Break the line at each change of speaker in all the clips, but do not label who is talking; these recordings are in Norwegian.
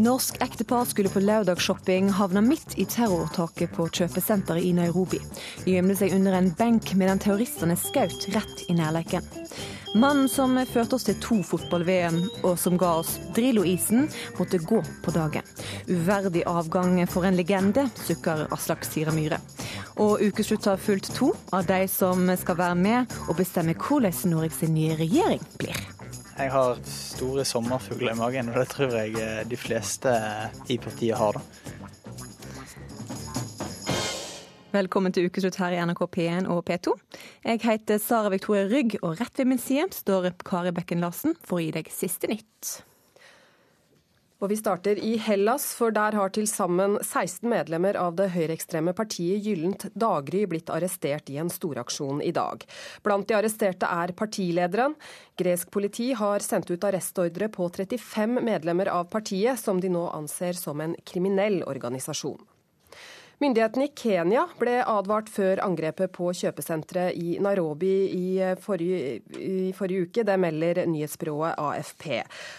Norsk ektepar skulle på lørdagsshopping, havna midt i terrortaket på kjøpesenteret i Nairobi. De gjemte seg under en benk medan terroristene skjøt rett i nærleiken. Mannen som førte oss til to fotball-VM, og som ga oss Drillo-isen, måtte gå på dagen. Uverdig avgang for en legende, sukker Aslak Sira Myhre. Og ukeslutt har fulgt to av de som skal være med og bestemme hvordan Norges nye regjering blir.
Jeg har store sommerfugler i magen, og det tror jeg eh, de fleste i partiet har. da.
Velkommen til ukeslutt her i NRK P1 og P2. Jeg heter Sara Victoria Rygg, og rett ved min side står Kari Bekken Larsen for å gi deg siste nytt.
Og vi starter i Hellas, for der har til sammen 16 medlemmer av det høyreekstreme partiet Gyllent daggry blitt arrestert i en storaksjon i dag. Blant de arresterte er partilederen. Gresk politi har sendt ut arrestordre på 35 medlemmer av partiet, som de nå anser som en kriminell organisasjon. Myndighetene i Kenya ble advart før angrepet på kjøpesenteret i Nairobi i forrige, i forrige uke. Det melder nyhetsbyrået AFP.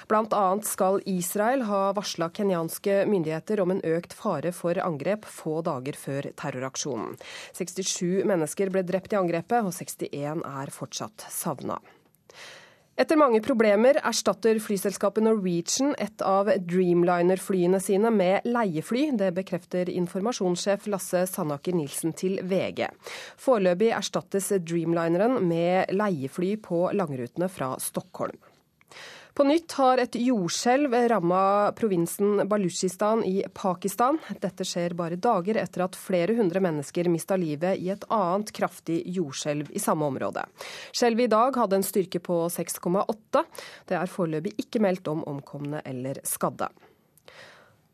Annet skal Israel ha varsla kenyanske myndigheter om en økt fare for angrep få dager før terroraksjonen. 67 mennesker ble drept i angrepet, og 61 er fortsatt savna. Etter mange problemer erstatter flyselskapet Norwegian et av Dreamliner-flyene sine med leiefly. Det bekrefter informasjonssjef Lasse Sandaker Nilsen til VG. Foreløpig erstattes Dreamlineren med leiefly på langrutene fra Stockholm. På nytt har et jordskjelv ramma provinsen Balutsjistan i Pakistan. Dette skjer bare dager etter at flere hundre mennesker mista livet i et annet kraftig jordskjelv i samme område. Skjelvet i dag hadde en styrke på 6,8. Det er foreløpig ikke meldt om omkomne eller skadde.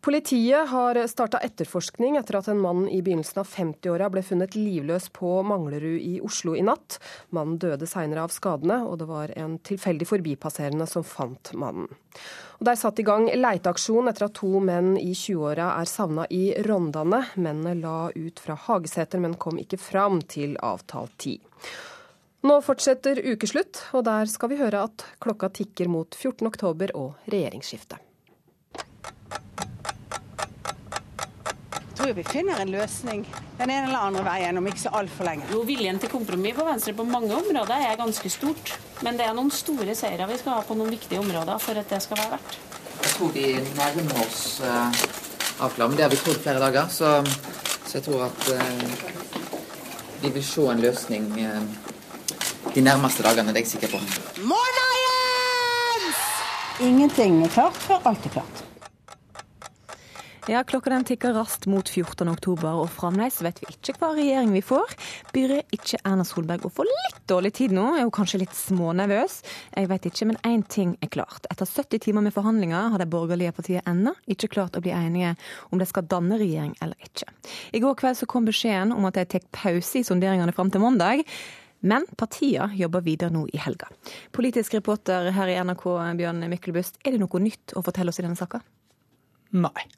Politiet har starta etterforskning etter at en mann i begynnelsen av 50-åra ble funnet livløs på Manglerud i Oslo i natt. Mannen døde seinere av skadene, og det var en tilfeldig forbipasserende som fant mannen. Og Det er satt i gang leiteaksjon etter at to menn i 20-åra er savna i Rondane. Mennene la ut fra Hageseter, men kom ikke fram til avtalt tid. Nå fortsetter ukeslutt, og der skal vi høre at klokka tikker mot 14. oktober og regjeringsskifte.
Tror vi finner en løsning den ene eller andre veien om ikke så altfor lenge.
Jo, Viljen til kompromiss på Venstre på mange områder er ganske stort. Men det er noen store seire vi skal ha på noen viktige områder for at det skal være verdt.
Jeg tror de nærmer oss uh, avklaring. men det har vi trodd flere dager. Så, så jeg tror at uh, vi vil se en løsning uh, de nærmeste dagene, det er jeg sikker på.
Morna, Jens! Ingenting er klart før alt er klart.
Ja, Klokka den tikker raskt mot 14. oktober, og fremdeles vet vi ikke hva regjering vi får. Byr ikke Erna Solberg å få litt dårlig tid nå? Er hun kanskje litt smånervøs? Jeg vet ikke, men én ting er klart. Etter 70 timer med forhandlinger har de borgerlige partiene ennå ikke klart å bli enige om de skal danne regjering eller ikke. I går kveld så kom beskjeden om at de tar pause i sonderingene fram til mandag. Men partiene jobber videre nå i helga. Politisk reporter her i NRK, Bjørn Myklebust, er det noe nytt å fortelle oss i denne saka?
Nei.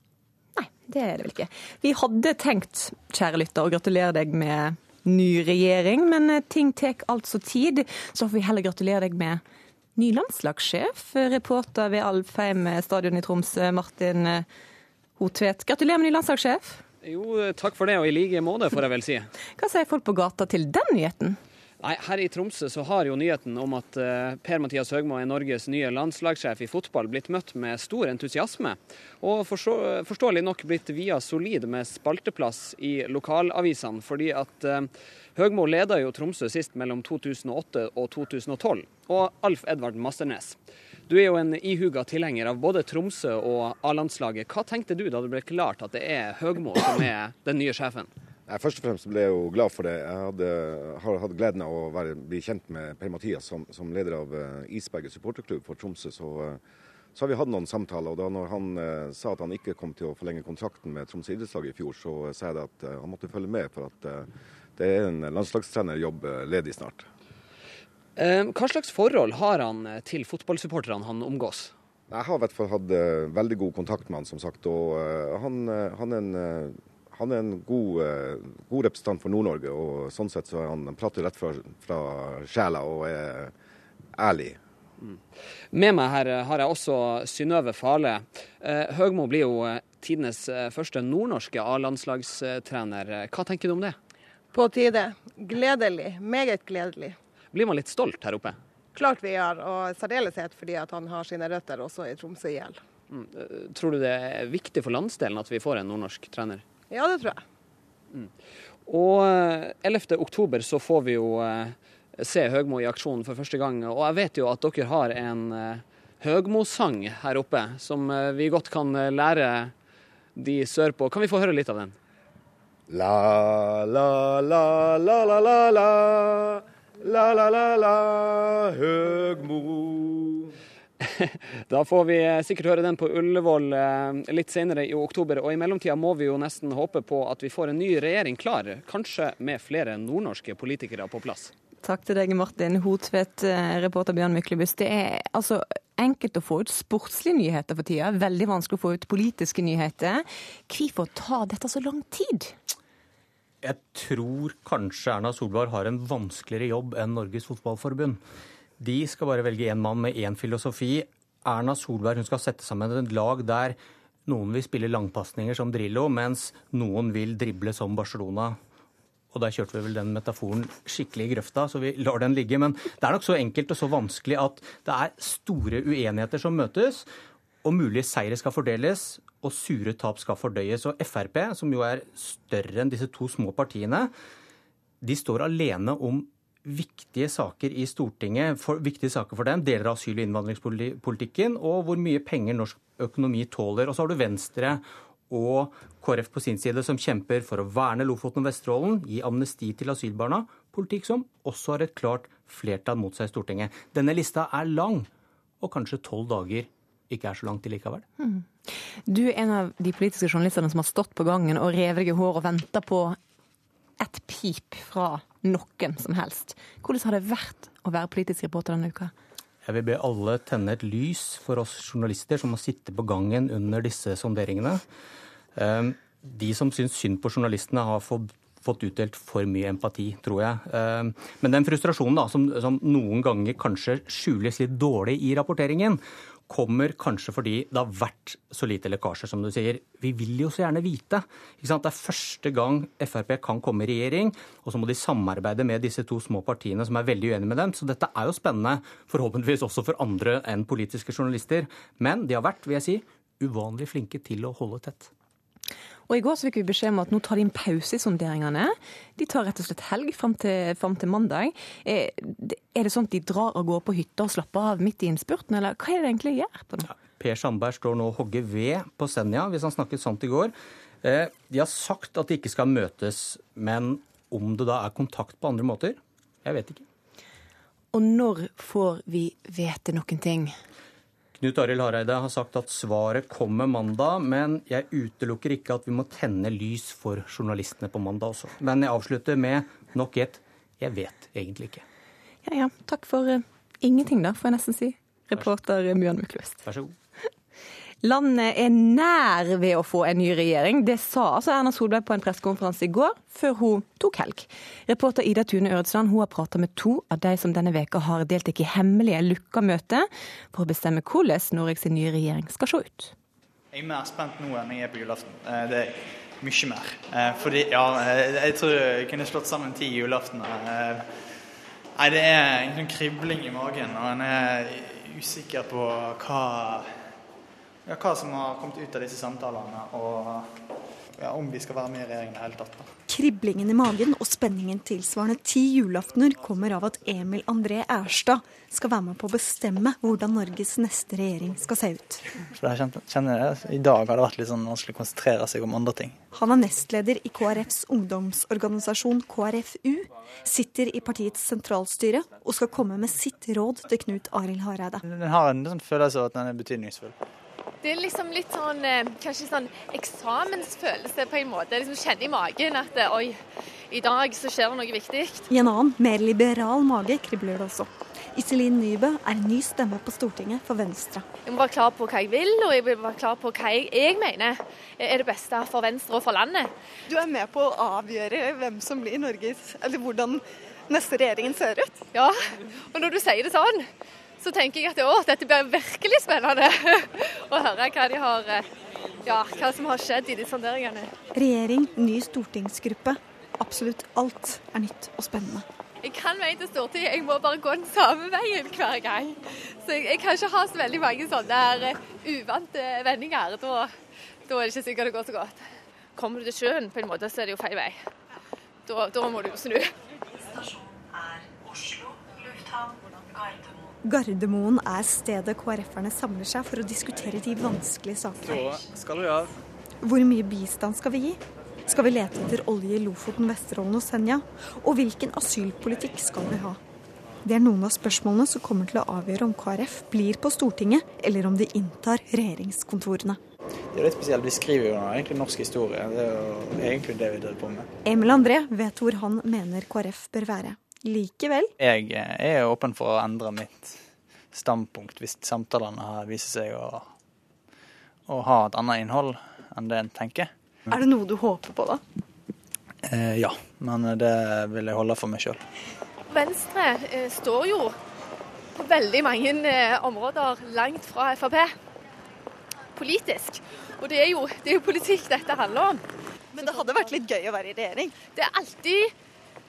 Det er det vel ikke. Vi hadde tenkt, kjære lytter, å gratulere deg med ny regjering, men eh, ting tar altså tid. Så får vi heller gratulere deg med ny landslagssjef. Reporter ved Alfheim stadion i Tromsø, Martin eh, Hotvedt. Gratulerer med ny landslagssjef.
Jo, takk for det, og i like måte, får jeg vel si.
Hva sier folk på gata til den nyheten?
Nei, Her i Tromsø så har jo nyheten om at uh, Per-Mathias Høgmo er Norges nye landslagssjef i fotball blitt møtt med stor entusiasme. Og forståelig nok blitt via solid med spalteplass i lokalavisene. Fordi at uh, Høgmo leda jo Tromsø sist mellom 2008 og 2012. Og Alf Edvard Masternes. Du er jo en ihuga tilhenger av både Tromsø og A-landslaget. Hva tenkte du da det ble klart at det er Høgmo som er den nye sjefen?
Jeg først og fremst ble jeg jo glad for det. Jeg hadde, har hatt gleden av å være, bli kjent med Per-Mathias som, som, leder av uh, Isberget supporterklubb for Tromsø. Så, uh, så, har vi hatt noen samtaler. og da når han uh, sa at han ikke kom til å forlenge kontrakten med Tromsø idrettslag i fjor, så sa jeg at han måtte følge med, for at det er en landslagstrenerjobb ledig snart.
Hva slags forhold har han til fotballsupporterne han omgås?
Jeg har i hvert fall hatt veldig god kontakt med han, som sagt. og han, han er en han er en god, eh, god representant for Nord-Norge, og sånn sett så er han, han prater rett fra, fra sjela og er ærlig.
Med meg her har jeg også Synnøve Fale. Eh, Høgmo blir jo eh, tidenes eh, første nordnorske A-landslagstrener. Hva tenker du om det?
På tide. Gledelig. Meget gledelig.
Blir man litt stolt her oppe?
Klart vi gjør, og særdeleshet fordi at han har sine røtter også i Tromsø IL.
Mm. Tror du det er viktig for landsdelen at vi får en nordnorsk trener?
Ja, det tror jeg.
Mm. Og 11.10 så får vi jo se Høgmo i aksjon for første gang. Og jeg vet jo at dere har en uh, Høgmo-sang her oppe som vi godt kan lære de sørpå. Kan vi få høre litt av den?
La, la, la, la, la, la, la. La, la, la, la, Høgmo.
Da får vi sikkert høre den på Ullevål litt senere i oktober. Og i mellomtida må vi jo nesten håpe på at vi får en ny regjering klar. Kanskje med flere nordnorske politikere på plass.
Takk til deg, Martin Hotvedt, eh, reporter Bjørn Myklebust. Det er altså enkelt å få ut sportslige nyheter for tida, veldig vanskelig å få ut politiske nyheter. Hvorfor tar dette så lang tid?
Jeg tror kanskje Erna Solberg har en vanskeligere jobb enn Norges Fotballforbund. De skal bare velge én mann med én filosofi. Erna Solberg skal sette sammen et lag der noen vil spille langpasninger som Drillo, mens noen vil drible som Barcelona. Og der kjørte vi vel den metaforen skikkelig i grøfta, så vi lar den ligge. Men det er nok så enkelt og så vanskelig at det er store uenigheter som møtes. Og mulige seire skal fordeles, og sure tap skal fordøyes. Og Frp, som jo er større enn disse to små partiene, de står alene om viktige saker i Stortinget, for, viktige saker for dem, deler av asyl- og innvandringspolitikken, og hvor mye penger norsk økonomi tåler. Og så har du Venstre og KrF på sin side, som kjemper for å verne Lofoten og Vesterålen, gi amnesti til asylbarna, politikk som også har et klart flertall mot seg i Stortinget. Denne lista er lang, og kanskje tolv dager ikke er så langt til likevel. Mm.
Du er en av de politiske journalistene som har stått på gangen og revet hår og venta på et pip fra noen som helst. Hvordan har det vært å være politisk reporter denne uka?
Jeg vil be alle tenne et lys for oss journalister som må sitte på gangen under disse sonderingene. Ehm, de som syns synd på journalistene, har fått, utdelt for mye empati, tror jeg. Ehm, men den frustrasjonen da, som noen ganger kanskje skjules litt dårlig i rapporteringen, kommer kanskje fordi det har vært så lite lekkasjer, som du sier. Vi vil jo så gjerne vite. Det er første gang Frp kan komme i regjering, og så må de samarbeide med disse to små partiene som er veldig uenige med dem. Så dette er jo spennende, forhåpentligvis også for andre enn politiske journalister. Men de har vært, vil jeg si, uvanlig flinke til å holde tett.
Og I går så fikk vi beskjed om at nå tar de en pause i sonderingene. De tar rett og slett helg fram til, fram til mandag. Er, er, det sånn at de drar og går på hytta og slapper av midt i innspurten, eller hva er det egentlig de gjør? på det? Ja,
per Sandberg står nå og hogger ved på Senja, hvis han snakket sant i går. Eh, de har sagt at de ikke skal møtes, men om det da er kontakt på andre måter? Jeg vet ikke.
Og når får vi vite noen ting?
Knut Arild Hareide har sagt at svaret kommer mandag, men jeg utelukker ikke at vi må tenne lys for journalistene på mandag også. Men jeg avslutter med nok et jeg vet egentlig ikke.
Ja ja, takk for uh, ingenting, da, får jeg nesten si. Reporter Bjørn Mykløst.
Vær så god.
Landet er nær ved å få en ny regjering. Det sa altså Erna Solberg på en pressekonferanse i går, før hun tok helg. Reporter Ida Tune Øretsland har prata med to av de som denne veka har deltatt i hemmelige lukka møter for å bestemme hvordan Norges nye regjering skal se ut.
Jeg er mer spent nå enn jeg er på julaften. Eh, det er mye mer. Eh, fordi, ja, eh, jeg tror jeg kunne slått sammen ti julaftener. Nei, det er en sånn kribling i magen, og en er usikker på hva ja, hva som har kommet ut av disse samtalene, og ja, om vi skal være med i regjeringen i det hele tatt. Da.
Kriblingen i magen og spenningen tilsvarende ti julaftener kommer av at Emil André Erstad skal være med på å bestemme hvordan Norges neste regjering skal se ut.
Så jeg kjenner jeg, I dag har det vært litt sånn vanskelig å konsentrere seg om andre ting.
Han er nestleder i KrFs ungdomsorganisasjon KrFU, sitter i partiets sentralstyre og skal komme med sitt råd til Knut Arild Hareide.
Den har en sånn følelse av at den er betydningsfull.
Det er liksom litt sånn eh, kanskje sånn eksamensfølelse på en måte. Liksom Kjenne i magen at eh, oi, i dag så skjer det noe viktig.
I en annen, mer liberal mage kribler det også. Iselin Nybø er ny stemme på Stortinget for Venstre.
Jeg må være klar på hva jeg vil, og jeg vil være klar på hva jeg, jeg mener er det beste for Venstre og for landet.
Du er med på å avgjøre hvem som blir Norges Eller hvordan neste regjeringen ser ut?
Ja, og når du sier det sånn så tenker jeg at å, dette blir virkelig spennende å høre hva, de har, eh, ja, hva som har skjedd i de sonderingene.
Regjering, ny stortingsgruppe. Absolutt alt er nytt og spennende.
Jeg kan veien til Stortinget, jeg må bare gå den samme veien hver gang. Så jeg, jeg kan ikke ha så veldig mange sånne der, uh, uvante vendinger. Da, da er det ikke sikkert det går så godt. Kommer du til sjøen på en måte, så er det jo feil vei. Da, da må du jo snu.
Stasjonen er Oslo lufthavn Gardermoen er stedet KrF-erne samler seg for å diskutere de vanskelige sakene.
Så skal vi av.
Hvor mye bistand skal vi gi? Skal vi lete etter olje i Lofoten, Vesterålen og Senja? Og hvilken asylpolitikk skal vi ha? Det er noen av spørsmålene som kommer til å avgjøre om KrF blir på Stortinget, eller om de inntar regjeringskontorene.
Det er litt spesielt. Vi skriver jo egentlig norsk historie. Det er jo egentlig det vi driver på med.
Emil André vet hvor han mener KrF bør være. Likevel
Jeg er åpen for å endre mitt standpunkt hvis samtalene viser seg å, å ha et annet innhold enn det en tenker.
Er det noe du håper på, da?
Eh, ja, men det vil jeg holde for meg sjøl.
Venstre eh, står jo på veldig mange eh, områder langt fra Frp politisk. Og det er, jo, det er jo politikk dette handler om.
Men det hadde vært litt gøy å være i regjering?
Det er alltid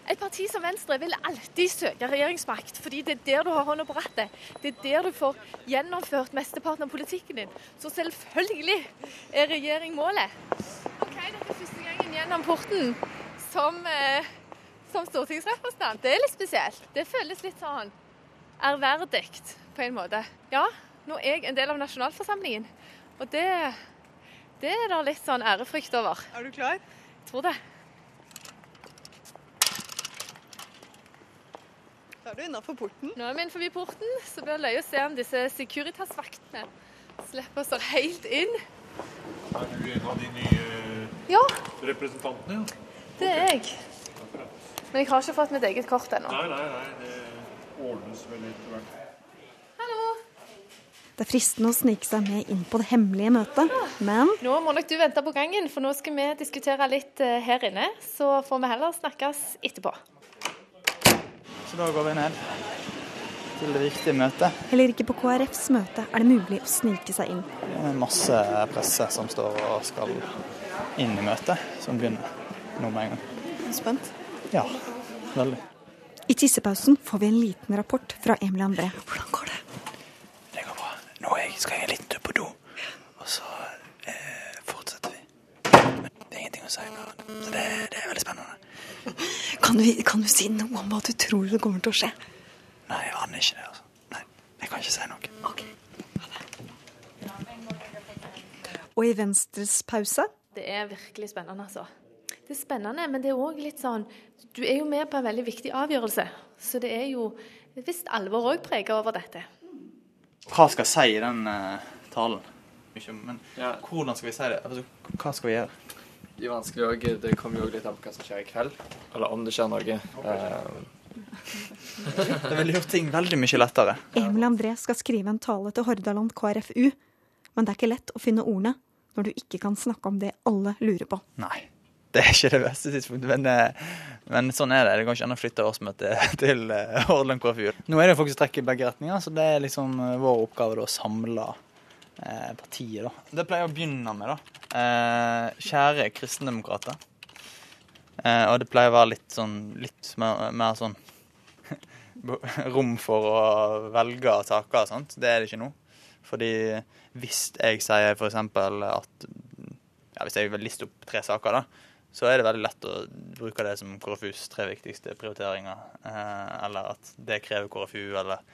et parti som Venstre vil alltid søke regjeringsmakt, fordi det er der du har hånda på rattet. Det er der du får gjennomført mesteparten av politikken din. Så selvfølgelig er regjering målet. OK, dette er første gangen gjennom porten som, eh, som stortingsrepresentant. Det er litt spesielt. Det føles litt sånn ærverdig på en måte. Ja, nå er jeg en del av nasjonalforsamlingen, og det, det er det litt sånn ærefrykt over.
Er du klar?
Jeg tror det.
Da er du innafor porten.
Nå er vi innenfor porten, så blir det løye å se om disse Securitas-vaktene slipper oss helt inn.
Er du en av de nye
Ja,
representantene?
det er jeg. Men jeg har ikke fått mitt eget kort ennå.
Nei, nei, nei. Det ordnes vel etter hvert. Hallo.
Det er fristende å snike seg med inn på det hemmelige møtet, men
Nå må nok du vente på gangen, for nå skal vi diskutere litt eh, her inne. Så får vi heller snakkes etterpå.
Så da går vi ned til det viktige møtet.
heller ikke på KrFs møte er det mulig å snike seg inn.
Det er masse presse som står og skal inn i møtet, som begynner nå med en gang.
Spent.
Ja, veldig.
I tissepausen får vi en liten rapport fra Emil André. Hvordan går det?
Det går bra. Nå skal jeg en liten tur på do, og så eh, fortsetter vi. Men det er ingenting å si så det, det er veldig spennende.
Kan du, kan du si noe om hva du tror det kommer til å skje?
Nei, jeg aner ikke det, altså. Nei, jeg kan ikke si noe.
Og i Venstres pause
Det er virkelig spennende, altså. Det er spennende, men det er òg litt sånn Du er jo med på en veldig viktig avgjørelse, så det er jo et visst alvor òg preget over dette.
Hva skal jeg si i den uh, talen? Ikke, men hvordan skal vi si det? Altså, hva skal vi gjøre?
Det er vanskelig òg. Det kommer jo litt an på hva som skjer i kveld. Eller om det skjer noe.
Det ville gjort ting veldig mye lettere.
Emil André skal skrive en tale til Hordaland KrFU, men det er ikke lett å finne ordene når du ikke kan snakke om det alle lurer på.
Nei. Det er ikke det beste tidspunktet, men, eh, men sånn er det. Det går ikke an å flytte årsmøtet til eh, Hordaland KrFU. Nå er det jo som trekker i begge retninger, så det er liksom eh, vår oppgave da, å samle eh, partiet. da. Det pleier jeg å begynne med, da. Eh, kjære kristendemokrater. Eh, og det pleier å være litt sånn litt mer, mer sånn rom for å velge saker og sånt. Det er det ikke nå. Fordi hvis jeg sier f.eks. at ja, Hvis jeg vil liste opp tre saker, da, så er det veldig lett å bruke det som KrFUs tre viktigste prioriteringer. Eh, eller at det krever KrFU, eller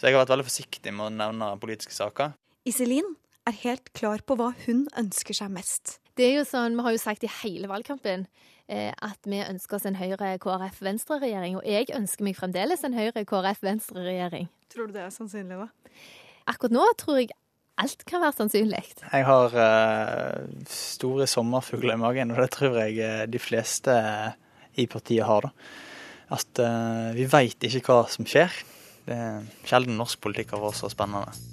Så jeg har vært veldig forsiktig med å nevne politiske saker.
Iselin er helt klar på hva hun ønsker seg mest.
Det er jo sånn, Vi har jo sagt i hele valgkampen eh, at vi ønsker oss en Høyre-KrF-Venstre-regjering. Og jeg ønsker meg fremdeles en Høyre-KrF-Venstre-regjering.
Tror du det er sannsynlig, da?
Akkurat nå tror jeg alt kan være sannsynlig.
Jeg har eh, store sommerfugler i magen, og det tror jeg eh, de fleste i partiet har. da. At eh, vi veit ikke hva som skjer. Det er sjelden norsk politikk har vært så spennende.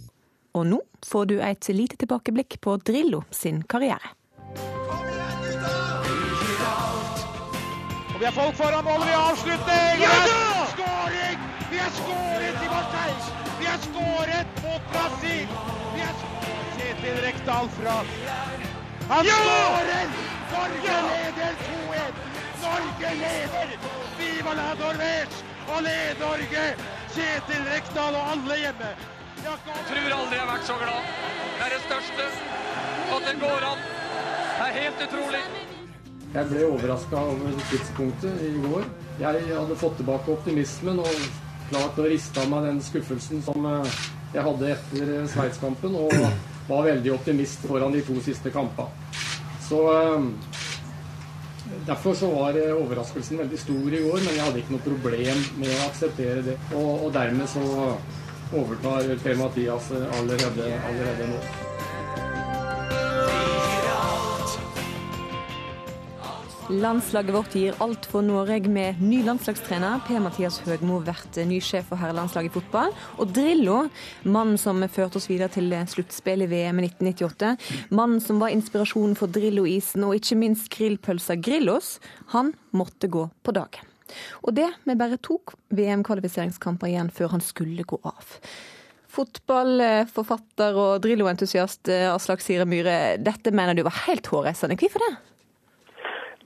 Og nå får du et lite tilbakeblikk på Drillo sin karriere.
Og vi har folk foran målet, vi har avslutning! Ja! Skåring! Vi har skåret i Marseille!
Vi har skåret mot Brasil! Vi har Kjetil Rekdal fra Han skårer! Norge leder 2-1! Norge leder! Viva la Norvège! Og led Norge! Kjetil Rekdal og alle hjemme.
Tror aldri jeg har vært så glad. Det er det største. At det går an. Det er helt utrolig.
Jeg ble overraska over tidspunktet i går. Jeg hadde fått tilbake optimismen og klart å riste av meg den skuffelsen som eh, jeg hadde etter eh, Sveitskampen, og var veldig optimist foran de to siste kampene. Så eh, Derfor så var overraskelsen veldig stor i går, men jeg hadde ikke noe problem med å akseptere det. Og, og dermed så overtar Per-Mathias allerede, allerede nå.
Landslaget vårt gir alt for Norge med ny landslagstrener. Per-Mathias Høgmo blir ny sjef for herrelandslaget i fotball. Og Drillo, mannen som førte oss videre til sluttspill i VM i 1998, mannen som var inspirasjonen for Drillo-isen og ikke minst grillpølsa Grillos, han måtte gå på dagen. Og det med bare to VM-kvalifiseringskamper igjen før han skulle gå av. Fotballforfatter og Drillo-entusiast Aslak Sire Myhre, dette mener du var helt hårreisende. Hvorfor det?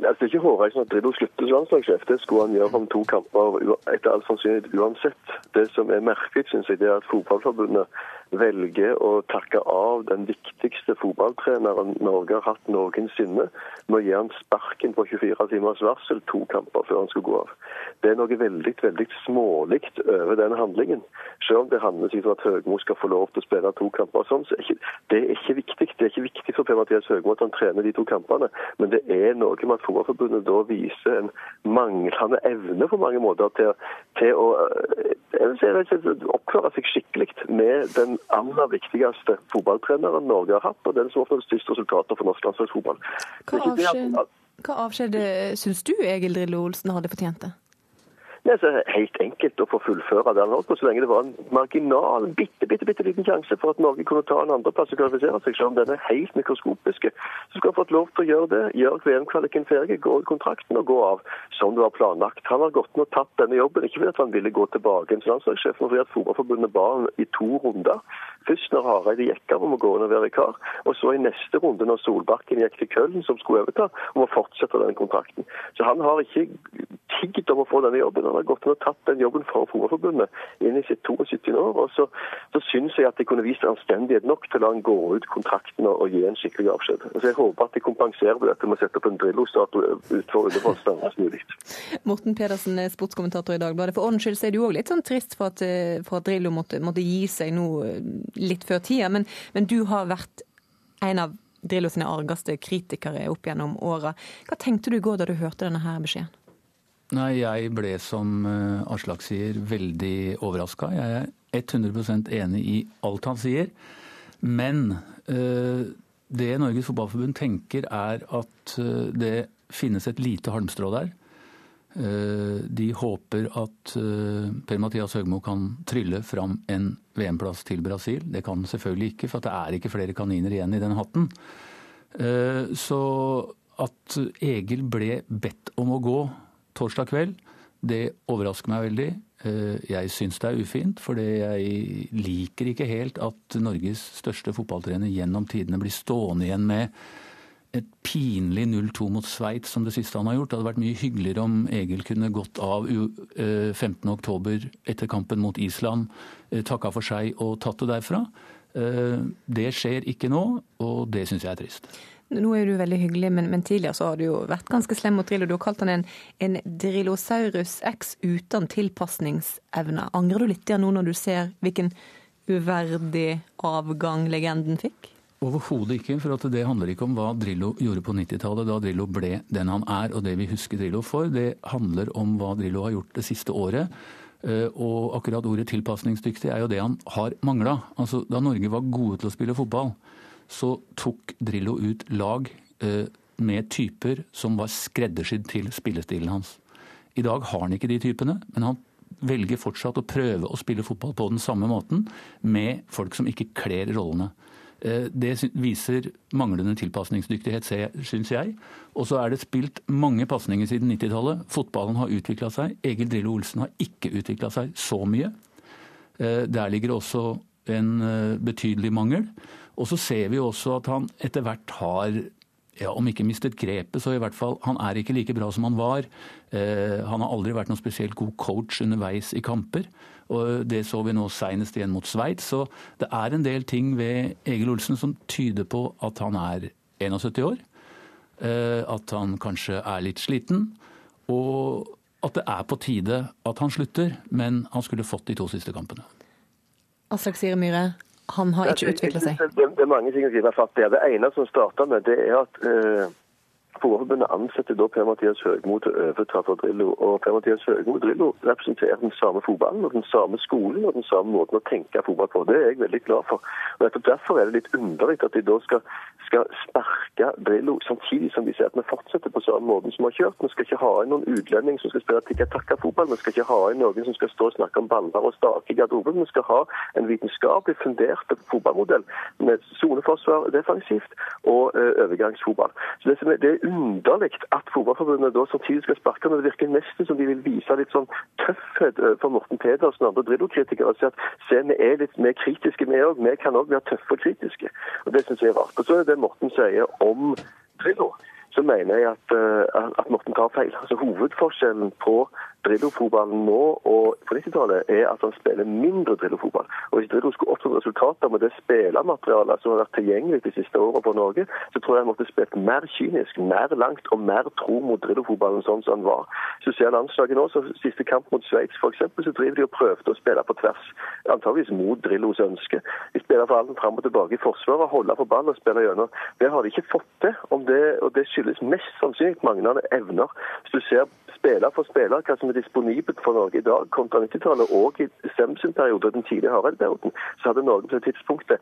Altså, det er ikke hårreisende at Drillo slutter som landslagssjef. Det skulle han gjøre om to kamper etter all sannsynlighet uansett. Det som er merkelig, syns jeg, det er at Fotballforbundet velger å takke av den viktigste fotballtreneren Norge har hatt noensinne, med å gi han sparken på 24 timers varsel to kamper før han skulle gå av. Det er noe veldig veldig smålig over den handlingen. Selv om det handler om at Høgmo skal få lov til å spille to kamper sånn, så er ikke, det er ikke viktig. Det er ikke viktig for Per-Mathias Høgmo at han trener de to kampene, men det er noe med at Fotballforbundet da viser en manglende evne på mange måter til, til å vil si, oppføre seg skikkelig med den aller viktigste fotballtreneren Norge har hatt, og den som har fått størst resultater for norsk landslagsfotball.
Hva avskjed, hva avskjed syns du Egil Drillo Olsen hadde fortjent det?
Det er så helt enkelt å få fullføre det han holdt på, så lenge det var en marginal, bitte, bitte, bitte liten sjanse for at Norge kunne ta en andreplass og kvalifisere seg, selv om den er helt mikroskopiske. Så skulle han fått lov til å gjøre det, gjøre VM-kvaliken ferdig, gå i kontrakten og gå av som det var planlagt. Han har gått ned og tatt denne jobben, ikke fordi han ville gå tilbake som landslagssjef, men fordi at Fotballforbundet ba ham i to runder. Først når Hareide gikk av om å gå inn og være vikar, og så i neste runde når Solbakken gikk til Køllen, som skulle overta, om å fortsette den kontrakten. Så han har ikke tigget om å få denne jobben. Han har gått og tatt den jobben for Fotballforbundet inn i sitt 72 år. og Så, så syns jeg at de kunne vist anstendighet nok til å la han gå ut kontrakten og, og gi en skikkelig avskjed. Altså jeg håper at de kompenserer dette med å sette opp en Drillo-statue utenfor Ullevål snarest mulig.
Morten Pedersen, sportskommentator i Dagbladet. For ordens skyld så er du òg litt sånn trist for at, for at Drillo måtte, måtte, gi seg nå litt før tida, men, men du har vært en av Drillo sine argeste kritikere opp gjennom åra. Hva tenkte du i går da du hørte denne her beskjeden?
Nei, jeg ble, som Aslak sier, veldig overraska. Jeg er 100% enig i alt han sier. Men øh, det Norges Fotballforbund tenker, er at øh, det finnes et lite halmstrå der. De håper at Per-Mathias Høgmo kan trylle fram en VM-plass til Brasil. Det kan han selvfølgelig ikke, for det er ikke flere kaniner igjen i den hatten. Så at Egil ble bedt om å gå torsdag kveld, det overrasker meg veldig. Jeg syns det er ufint, for jeg liker ikke helt at Norges største fotballtrener gjennom tidene blir stående igjen med et pinlig 0-2 mot Sveits som det siste han har gjort. Det hadde vært mye hyggeligere om Egil kunne gått av 15.10 etter kampen mot Island, takka for seg og tatt det derfra. Det skjer ikke nå, og det syns jeg er trist.
Nå er du veldig hyggelig, men, men, tidligere så har du jo vært ganske slem mot Drillo. Du har kalt han en, en Drillosaurus X uten tilpasningsevne. Angrer du litt nå når du ser hvilken uverdig avgang legenden fikk?
Overhodet ikke, for det handler ikke om hva Drillo gjorde på 90-tallet, da Drillo ble den han er og det vi husker Drillo for. Det handler om hva Drillo har gjort det siste året. Og akkurat ordet tilpasningsdyktig er jo det han har mangla. Altså, da Norge var gode til å spille fotball, så tok Drillo ut lag med typer som var skreddersydd til spillestilen hans. I dag har han ikke de typene, men han velger fortsatt å prøve å spille fotball på den samme måten med folk som ikke kler rollene. Det viser manglende tilpasningsdyktighet, syns jeg. Og så er det spilt mange pasninger siden 90-tallet. Fotballen har utvikla seg. Egil Drillo Olsen har ikke utvikla seg så mye. Eh, Der ligger også en eh, betydelig mangel. Og så ser vi også at han etter hvert har ja, om ikke mistet grepet, så i hvert fall Han er ikke like bra som han var. Eh, han har aldri vært noen spesielt god coach underveis i kamper. Og Det så vi nå senest igjen mot Sveits. Så det er en del ting ved Egil Olsen som tyder på at han er 71 år. Eh, at han kanskje er litt sliten. Og at det er på tide at han slutter, men han skulle fått de to siste kampene.
Aslak Sire Myhre, han har ikke utvikla seg.
Det, det er mange ting å gripe fatt i. Det ene som starta med, det er at eh, Fotballforbundet ansetter da Per-Mathias Høgmo til å overta for Drillo. Og Per-Mathias Høgmo Drillo representerer den samme fotballen og den samme skolen og den samme måten å tenke fotball på. Det er jeg veldig glad for. Og nettopp Derfor er det litt underlig at de da skal, skal sparke Drillo samtidig som de sier at vi fortsetter på samme måten som vi har kjørt. Vi skal ikke ha inn noen utlending som skal spille tikka-takka-fotball. Vi skal ikke ha inn noen som skal stå og snakke om baller og stake i garderoben. Vi skal ha en vitenskapelig fundert fotballmodell med soneforsvar defensivt og uh, overgangsfotball. Så det, som er, det er underlig at Fotballforbundet da samtidig skal sparke ham. det virker nesten som de vil vise litt sånn tøffhet for Morten Pedersen og andre Drillo-kritikere. si at se, vi er litt mer kritiske, vi òg. Vi kan òg være tøffe og kritiske. Og Det syns jeg er rart. Og så er det Morten sier om Drillo så mener jeg at, uh, at Morten tar feil. Altså Hovedforskjellen på Drillo-fotballen nå og på 90-tallet er at han spiller mindre Drillo-fotball. Og Hvis Drillo skulle oppnådd resultater med det spillermaterialet som har vært tilgjengelig de siste årene for Norge, så tror jeg han måtte spilt mer kynisk, mer langt og mer tro mot Drillo-fotballen sånn som han var. Så ser landslaget nå, så Siste kamp mot Sveits f.eks., så driver de og prøvde å spille på tvers. Antageligvis mot Drillos ønske. De spiller for alle fram og tilbake i forsvaret, holder på ballen og spiller gjennom. Det har de ikke fått til, det, og det skyldes mest sannsynlig manglende evner. Hvis du ser spiller for spiller hva som disponibelt for Norge i dag kontra 90-tallet og i Semsen periode, den tidlige Hareid-perioden, så hadde Norge på det tidspunktet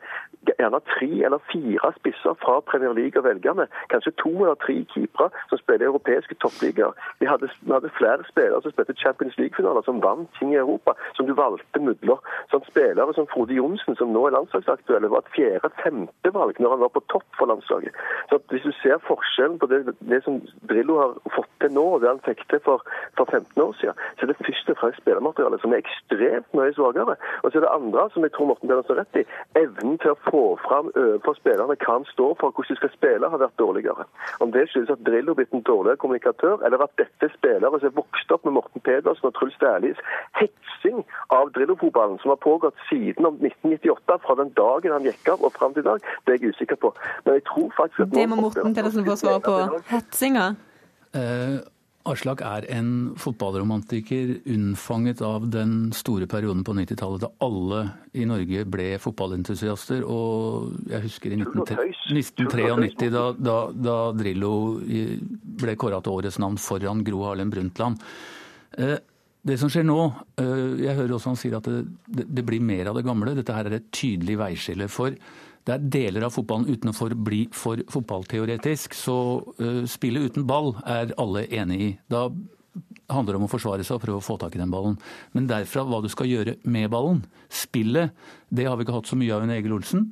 gjerne tre eller fire spisser fra Premier League og velgerne. Kanskje to eller tre keepere som spiller i europeiske toppligaer. Vi, vi hadde flere spillere som spilte Champions League-finaler, som vant ting i Europa, som du valgte midler. Sånn spillere som Frode Johnsen, som nå er landslagsaktuelle, var et fjerde-femte valg når han var på topp for landslaget. Så Hvis du ser forskjellen på det, det som Drillo har fått til nå, og det han fikk til for, for 15 år siden, så er det først og fremst spillermaterialet som er ekstremt mye svakere. Og så er det andre, som jeg tror Morten Pedersen har rett i, evnen til å få fram overfor spillerne hva han står for, hvordan de skal spille, har vært dårligere. Om det skyldes at Drillo er blitt en dårligere kommunikatør, eller at dette er spillere som er vokst opp med Morten Pedersen og Truls Dæhlis hetsing av Drillo-fotballen, som har pågått siden om 1998, fra den dagen han gikk av og fram til i dag, det er jeg usikker på. Men jeg tror faktisk at
Det må Morten Pedersen få svare på. Hetsinga?
Eh, Aslak er en fotballromantiker unnfanget av den store perioden på 90-tallet da alle i Norge ble fotballentusiaster. Og jeg husker i 1993 da, da, da Drillo ble kåra til årets navn foran Gro Harlem Brundtland. Eh, Det som skjer nå, eh, jeg hører også han sier at det, det, det blir mer av det gamle. Dette her er et tydelig veiskille. for det er deler av fotballen uten å bli for fotballteoretisk. Så uh, spillet uten ball er alle enig i. Da handler det om å forsvare seg og prøve å få tak i den ballen. Men derfra hva du skal gjøre med ballen, spillet, det har vi ikke hatt så mye av under Egil Olsen.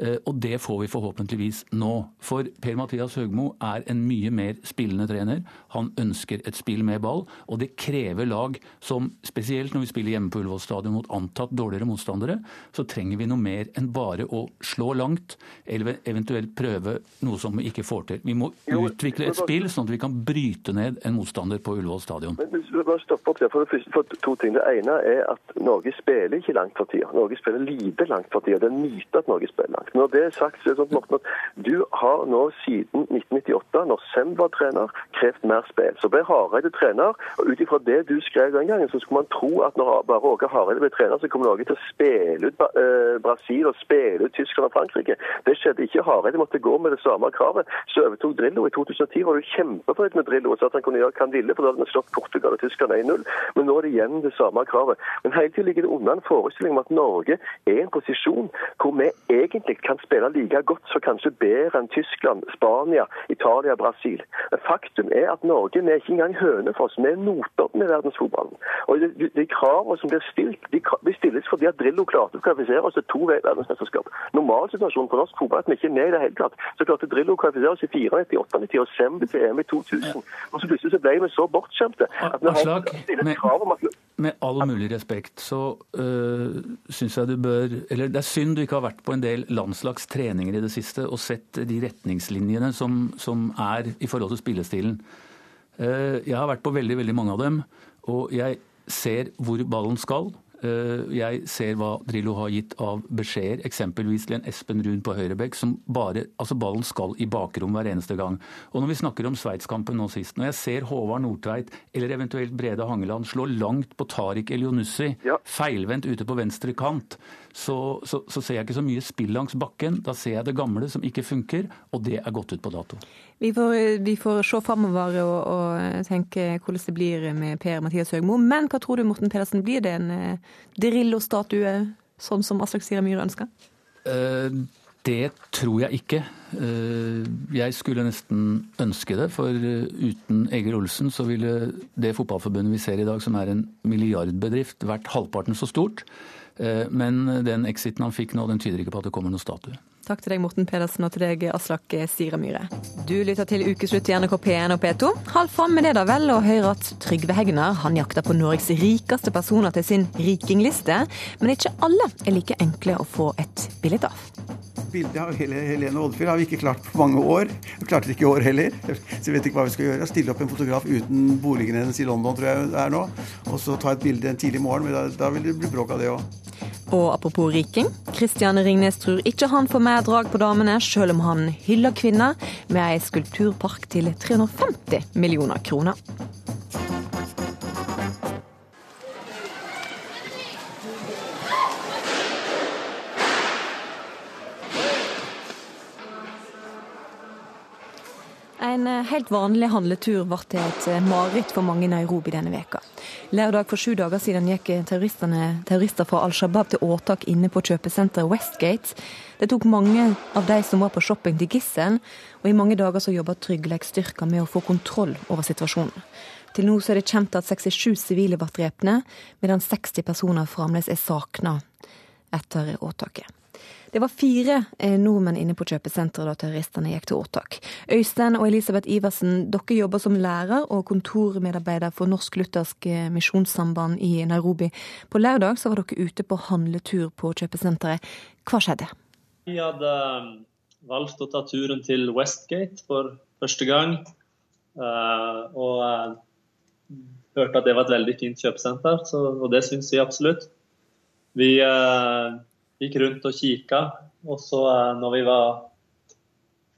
Eh, Og det får vi forhåpentligvis nå. For Per-Mathias Høgmo er en mye mer spillende trener. Han ønsker et spill med ball, og det krever lag som, spesielt når vi spiller hjemme på Ullevål stadion mot antatt dårligere motstandere, så trenger vi noe mer enn bare å slå langt, eller eventuelt prøve noe som vi ikke får til. Vi må utvikle et spill sånn at vi kan bryte ned en motstander på Ullevål stadion.
Men hvis vi bare stopper opp der, for det første for to ting. Det ene er at Norge spiller ikke langt for tida. Norge spiller lite langt for tida. Det er en myte at Norge spiller langt. Når det er sagt, så er det sånn Morten, at du har nå siden 1998, når Sem var trener, krevd mer spill. Så ble Hareide trener, og ut ifra det du skrev den gangen, så skulle man tro at når bare Åge Hareide ble trener, så kommer Norge til å spille ut eh, Brasil og spille ut Tyskland og Frankrike. Det skjedde ikke. Hareide måtte gå med det samme kravet. Så overtok Drillo i 2010. Var du kjempefornøyd med Drillo og sa at han kunne gjøre hva han ville, for da hadde vi slått Portugal og Tyskland 1-0. Men nå er det igjen det samme kravet. Men hele tiden ligger det unna en forestilling om at Norge er en posisjon hvor vi egentlig kan spille like godt, så kanskje bedre enn Tyskland, Spania, Italia, Brasil. Men faktum er at Norge vi er ikke engang Hønefoss. Vi er Notodden i verdensfotballen. Og de, de, kravene som blir stilt, de, de stilles fordi at Drillo klarte å kvalifisere oss til to verdensmesterskap. Normalsituasjonen for norsk fotball er at vi ikke er med i det hele tatt. Så klarte Drillo å kvalifisere oss i 94, 98 og Sembe til EM i 2000. Og så plutselig så ble vi så bortskjemte At vi har
stilt
krav om at
Med all mulig respekt så øh, syns jeg du bør Eller det er synd du ikke har vært på en del landslagstreninger i det siste og sett de retningslinjene som, som er i forhold til spillestilen. Eh, jeg har vært på veldig, veldig mange av dem, og jeg ser hvor ballen skal. Eh, Jeg ser hva Drillo har gitt av beskjeder, eksempelvis til en Espen Ruud på høyrebekk, som bare Altså, ballen skal i bakrom hver eneste gang. Og når vi snakker om Sveitskampen nå sist, når jeg ser Håvard Nordtveit eller eventuelt Brede Hangeland slå langt på Tariq Elionussi, feilvendt ute på venstre kant, så, så, så ser jeg ikke så mye spill langs bakken. Da ser jeg det gamle som ikke funker, og det er gått ut på dato.
Vi får, vi får se framover og, og tenke hvordan det blir med Per-Mathias Høgmo. Men hva tror du, Morten Pedersen? Blir det en eh, Drillo-statue, sånn som Aslak Sira Myhre ønsker?
Eh, Det tror jeg ikke. Eh, Jeg skulle nesten ønske det, for eh, uten Egil Olsen så ville det fotballforbundet vi ser i dag, som er en milliardbedrift, vært halvparten så stort. Eh, Men den exiten han fikk nå, den tyder ikke på at det kommer noen statue.
Takk til deg, Morten Pedersen, og til deg, Aslak Sira Myhre. Du lytter til Ukeslutt i NRK P1 og P2. Halv fram med det da vel, og hører at Trygve Hegnar han jakter på Norges rikeste personer til sin rikingliste. Men ikke alle er like enkle å få et bilde av.
Bildet av Hel- Helene Oddfjell har vi ikke klart på mange år. Vi klarte det ikke i år heller. Så jeg vet ikke hva vi skal gjøre. Stille opp en fotograf uten boligen hennes i London, tror jeg det er nå. Og så ta et bilde en tidlig morgen. Men da, da vil det bli bråk av det òg.
Og apropos riking, Kristian Ringnes tror ikke han får mer drag på damene, selv om han hyller kvinner med ei skulpturpark til 350 millioner kroner. En eh, helt vanlig handletur ble til et eh, mareritt for mange i Nairobi denne veka. Lørdag for sju dager siden gikk terrorister fra Al Shabaab til åtak inne på kjøpesenteret Westgate. Det tok mange av de som var på shopping til gissel, og i mange dager så jobba tryggleiksstyrker med å få kontroll over situasjonen. Til nå så er det kjent at 67 sivile ble drepne, medan 60 personer fremdeles er savna etter åtaket. Det var fire eh, nordmenn inne på kjøpesenteret da terroristene gikk til åtak. Øystein og Elisabeth Iversen, dere jobber som lærer og kontormedarbeider for Norsk Luthersk eh, Misjonssamband i Nairobi. På lørdag så var dere ute på handletur på kjøpesenteret. Hva skjedde?
Vi hadde um, valgt å ta turen til Westgate for første gang. eh, og eh, hørte at det var et veldig fint kjøpesenter, og det syns vi absolutt. Vi eh, gikk rundt og kikka, og så eh, når vi var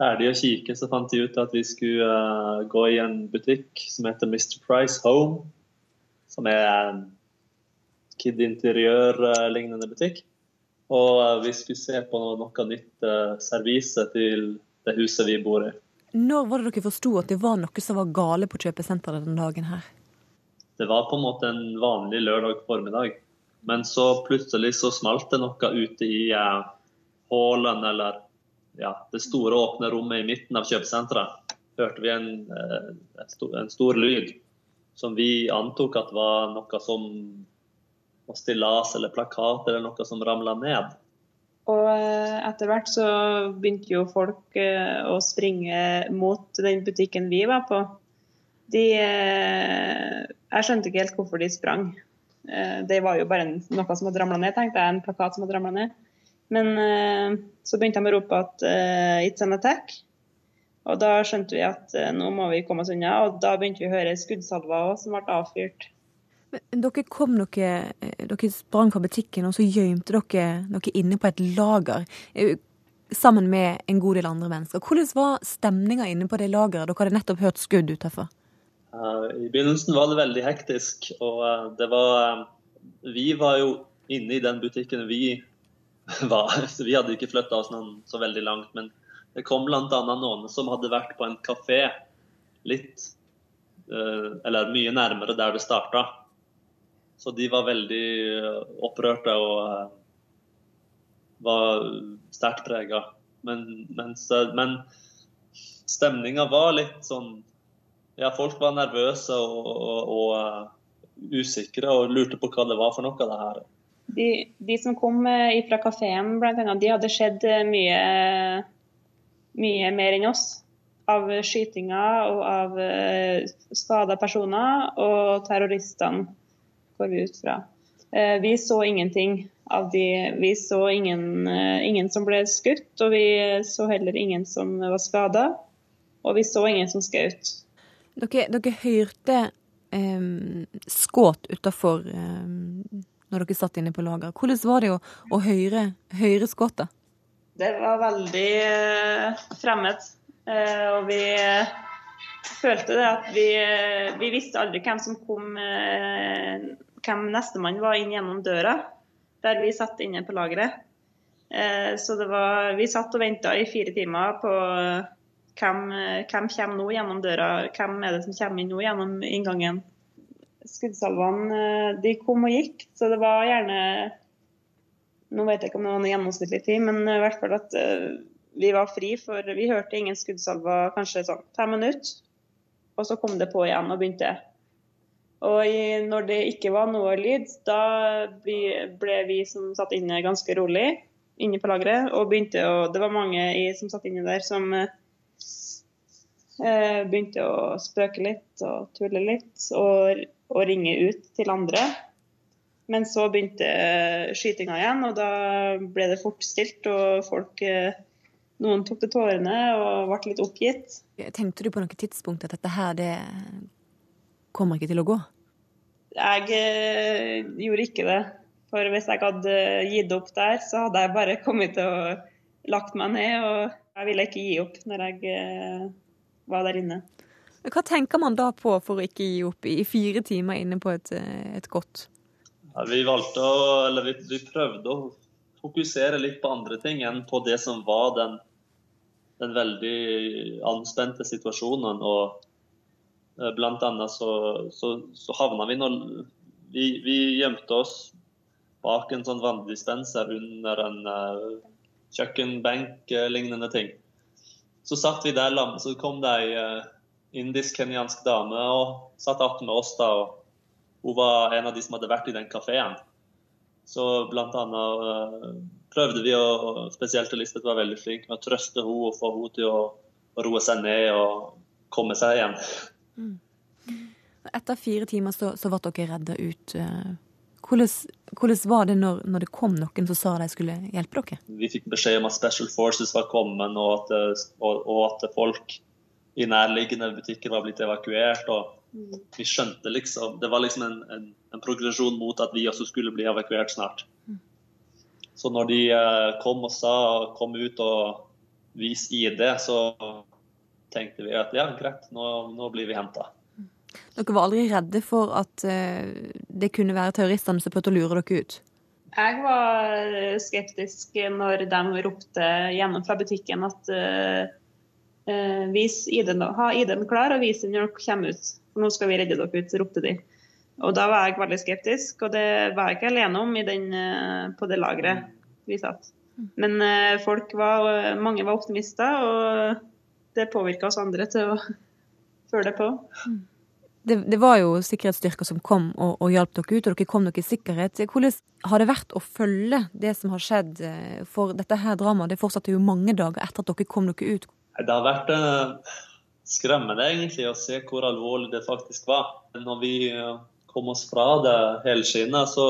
ferdige å kikke, så fant vi ut at vi skulle eh, gå i en butikk som heter Mr. Price Home, som er en Kid Interiør-lignende butikk. Og eh, vi skulle se på noe, noe nytt eh, servise til det huset vi bor i.
Når var det dere forsto at det var noe som var gale på kjøpesenteret den dagen her?
Det var på en måte en vanlig lørdag formiddag. Men så plutselig så smalt det noe ute i eh, hallen, eller ja, det store åpne rommet i midten av kjøpesenteret. Hørte vi en, eh, en, stor, en stor lyd som vi antok at var noe som var stillas eller plakat eller noe som ramla ned.
Og eh, etter hvert så begynte jo folk eh, å springe mot den butikken vi var på. De eh, Jeg skjønte ikke helt hvorfor de sprang. Eh, Det var jo bare noe som hadde ramla ned, tenkte jeg. En plakat som hadde ramla ned. Men eh, så begynte de å rope at eh, 'it's an attack'. Og da skjønte vi at nå må vi komme oss unna. Og da begynte vi å høre skuddsalver òg, som ble avfyrt.
Men Dere kom dere, dere sprang fra butikken, og så gjemte dere dere inne på et lager. Sammen med en god del andre mennesker. Hvordan var stemninga inne på det lageret? Dere hadde nettopp hørt skudd utenfor.
Eh, I begynnelsen var det veldig hektisk, og eh, det var eh, Vi var jo inne i den butikken vi var, så vi hadde ikke flytta oss noen så veldig langt. Men det kom bl.a. noen som hadde vært på en kafé litt Eller mye nærmere der det starta. Så de var veldig opprørte og var sterkt prega. Men, men stemninga var litt sånn ja, folk var nervøse og, og, og uh, usikre og lurte på hva det var for noe, det her.
De, de som kom eh, fra kafeen, de hadde sett eh, mye, mye mer enn oss. av skytinger og av eh, skada personer, og terroristene går vi ut fra. Eh, vi så ingenting av de Vi så ingen, eh, ingen som ble skutt, og vi så heller ingen som var skada. Og vi så ingen som skjøt.
Dere, dere hørte um, skudd utafor um, når dere satt inne på lager. Hvordan var det å, å høre, høre da?
Det var veldig eh, fremmed. Eh, og vi eh, følte det at vi, eh, vi visste aldri hvem som kom eh, Hvem nestemann var inn gjennom døra der vi satt inne på lageret. Eh, så det var Vi satt og venta i fire timer på hvem, hvem kommer nå gjennom døra, hvem er det som kommer inn nå gjennom inngangen. Skuddsalvene de kom og gikk, så det var gjerne Nå vet jeg ikke om det var noe gjennomsnittlig tid, men i hvert fall at vi var fri, for vi hørte ingen skuddsalver kanskje sånn fem minutter. Og så kom det på igjen og begynte. Og når det ikke var noe lyd, da ble, vi som satt inne ganske rolig inne på lageret. Og begynte å Det var mange som satt inne der som uh, begynte å spøke litt og tulle litt og, og ringe ut til andre. Men så begynte skytinga igjen, og da ble det fort stilt. Og folk eh, Noen tok til tårene og ble litt oppgitt.
Tenkte du på noe tidspunkt at dette her, det kommer ikke til å gå?
Jeg eh, gjorde ikke det. For hvis jeg hadde gitt opp der, så hadde jeg bare kommet til å lagt meg ned. Og jeg ville ikke gi opp når jeg eh, var der inne.
Hva tenker man da på for å ikke gi opp i fire timer inne på et, et godt?
Ja, vi valgte å, eller vi, vi, prøvde å fokusere litt på andre ting enn på det som var den, den veldig anspente situasjonen. og eh, Blant annet så, så, så havna vi nå vi, vi, gjemte oss bak en sånn vanndispenser under en uh, kjøkkenbenk-lignende ting. Så satt vi der, så kom det ei uh, indisk-kenyansk dame og satt attmed oss da. og hun var en av de som hadde vært i den kafeen. Så blant annet uh, prøvde vi, å, spesielt Elisabeth var veldig flink med å trøste henne og få henne til å, roe seg ned og komme seg igjen. Mm.
Etter fire timer så, så ble dere redda ut. Eh, hvordan, hvordan, var det når, når, det kom noen som sa de skulle hjelpe dere?
Vi fikk beskjed om at Special Forces var kommet, og at, og, og at folk i nærliggende butikker var blitt evakuert. og vi skjønte liksom Det var liksom en, en, en, progresjon mot at vi også skulle bli evakuert snart. Så når de eh, kom og sa kom ut og vis ID, så tenkte vi at ja, greit, nå, nå blir vi henta.
Dere var aldri redde for at uh, det kunne være terroristene som prøvde å lure dere ut?
Jeg var skeptisk når de ropte gjennom fra butikken at uh, vis ID-en, ha ID-en klar og vis den når dere kommer ut for nå skal vi redde dere ut, ropte de. Og da var jeg veldig skeptisk, og det var jeg ikke alene om den, eh, på det lageret vi satt. Men eh, folk var, mange var optimister, og det påvirka oss andre til å føle på.
Det, det, var jo sikkerhetsstyrker som kom og, og hjalp dere ut, og dere kom dere i sikkerhet. Hvordan har det vært å følge det som har skjedd? Eh, for dette her dramaet det fortsatte jo mange dager etter at dere kom dere ut.
Det har vært skremmende egentlig å se hvor alvorlig det faktisk var. Når vi eh, kom oss fra det helskinnet, så,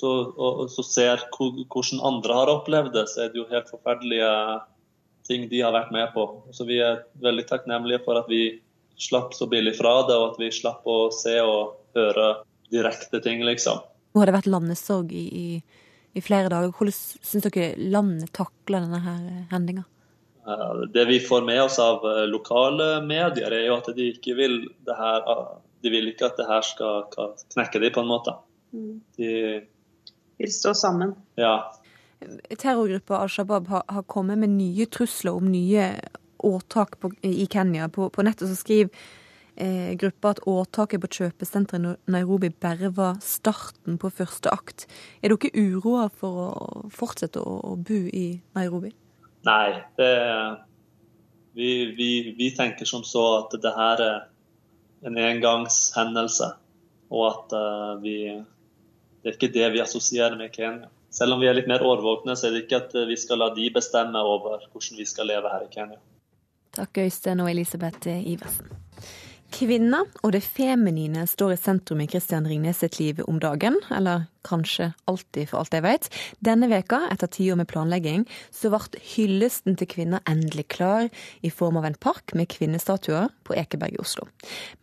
så, og, så ser hvordan andre har opplevd det, så er det jo helt forferdelige ting de har vært med på. Så vi er veldig takknemlige for at vi slapp så billig fra det, og at vi slapp å se og høre direkte ting, liksom.
Nå har det vært landesorg i, i, i flere dager. Hvordan syns dere landet takler denne her hendinga?
Det vi får med oss av eh, lokale medier, er jo at de ikke vil det her eh, De vil ikke at det her skal knekke dem, på en måte. Mm. De
vil stå sammen.
Ja.
Terrorgruppa Al Shabaab har, har, kommet med nye trusler om nye åtak på, i Kenya. På, på nettet så skriver eh, gruppa at åtaket på kjøpesenteret i Nairobi bare var starten på første akt. Er dere uroa for å fortsette å, å bo i Nairobi?
Nei, det, vi, vi, vi, tenker som så at det her er en engangshendelse. Og at uh, vi Det er ikke det vi assosierer med Kenya. Selv om vi er litt mer årvåkne, så er det ikke at vi skal la de bestemme over hvordan vi skal leve her i Kenya.
Takk Øystein og Elisabeth Iversen. Kvinna og det feminine står i sentrum i Christian Ringnes sitt liv om dagen, eller kanskje alltid, for alt jeg vet. Denne veka, etter tiår med planlegging, så ble hyllesten til kvinner endelig klar, i form av en park med kvinnestatuer på Ekeberg i Oslo.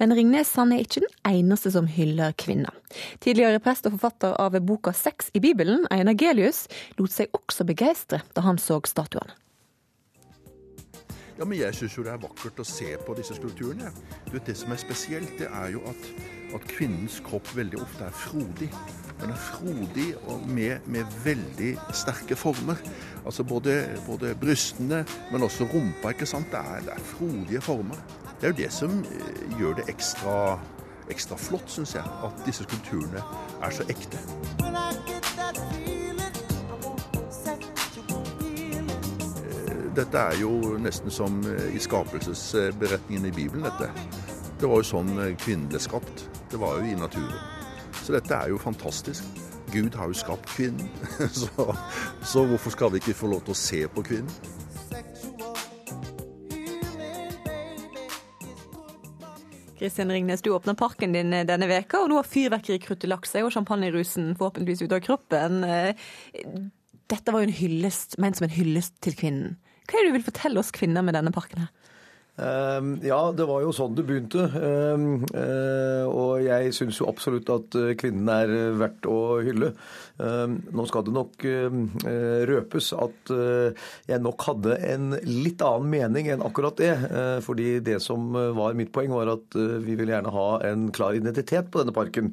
Men Ringnes han er ikke den eneste som hyller kvinner. Tidligere prest og forfatter av boka Sex i Bibelen, Einar Gelius, lot seg også begeistre da han så statuene.
Ja, men Jeg syns jo det er vakkert å se på disse skulpturene. Du vet, Det som er spesielt, det er jo at, at kvinnens kropp veldig ofte er frodig. Den er frodig og med, med veldig sterke former. Altså både, både, brystene, men også rumpa. ikke sant? Det er, det er, frodige former. Det er jo det som eh, gjør det ekstra, ekstra flott, syns jeg. At disse skulpturene er så ekte. Dette er jo nesten som eh, i skapelsesberetningen i Bibelen, dette. Det var jo sånn eh, kvinnen ble skapt. Det var jo i naturen. Så dette er jo fantastisk. Gud har jo skapt kvinnen, så, så hvorfor skal vi ikke få lov til å se på kvinnen?
Kristian Ringnes, du åpner parken din eh, denne veka, og nå har fyrverkerikruttet lagt seg og champagnerusen forhåpentligvis ut av kroppen. Dette var jo en hyllest, ment som en hyllest til kvinnen. Hva er det du vil fortelle oss kvinner med denne parken? her?
Uh, ja, det var jo sånn det begynte. Uh, uh, og jeg syns jo absolutt at eh, kvinnen er verdt å hylle. nå skal det nok røpes at jeg nok hadde en litt annen mening enn akkurat det. fordi det som var mitt poeng, var at vi ville gjerne ha en klar identitet på denne parken.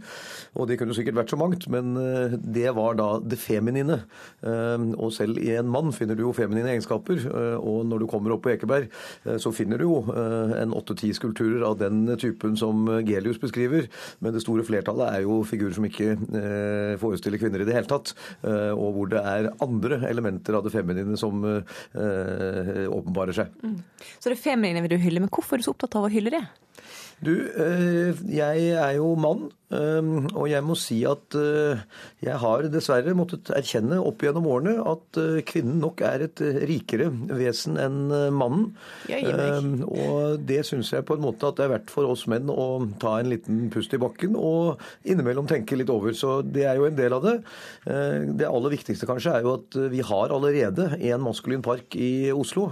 Og det kunne sikkert vært så mangt, men det var da det feminine. og selv i en mann finner du jo feminine egenskaper. og når du kommer opp på Ekeberg, så finner du jo eh, en åtte-ti skulpturer av den typen som Gelius beskriver. Men det store flertallet er jo figurer som ikke eh, forestiller kvinner i det hele tatt. Eh, og hvor det er andre elementer av det feminine som åpenbarer seg. Mm.
Så det feminine vil du hylle, men hvorfor er du så opptatt av å hylle det?
Du, jeg er jo mann. Ehm, og jeg må si at eh, jeg har dessverre måttet erkjenne opp gjennom årene at eh, kvinnen nok er et eh, rikere vesen enn mannen. Ehm, og det syns jeg på en måte at det er verdt for oss menn å ta en liten pust i bakken og innimellom tenke litt over. Så det er jo en del av det. Det aller viktigste kanskje er jo at vi har allerede en maskulin park i Oslo.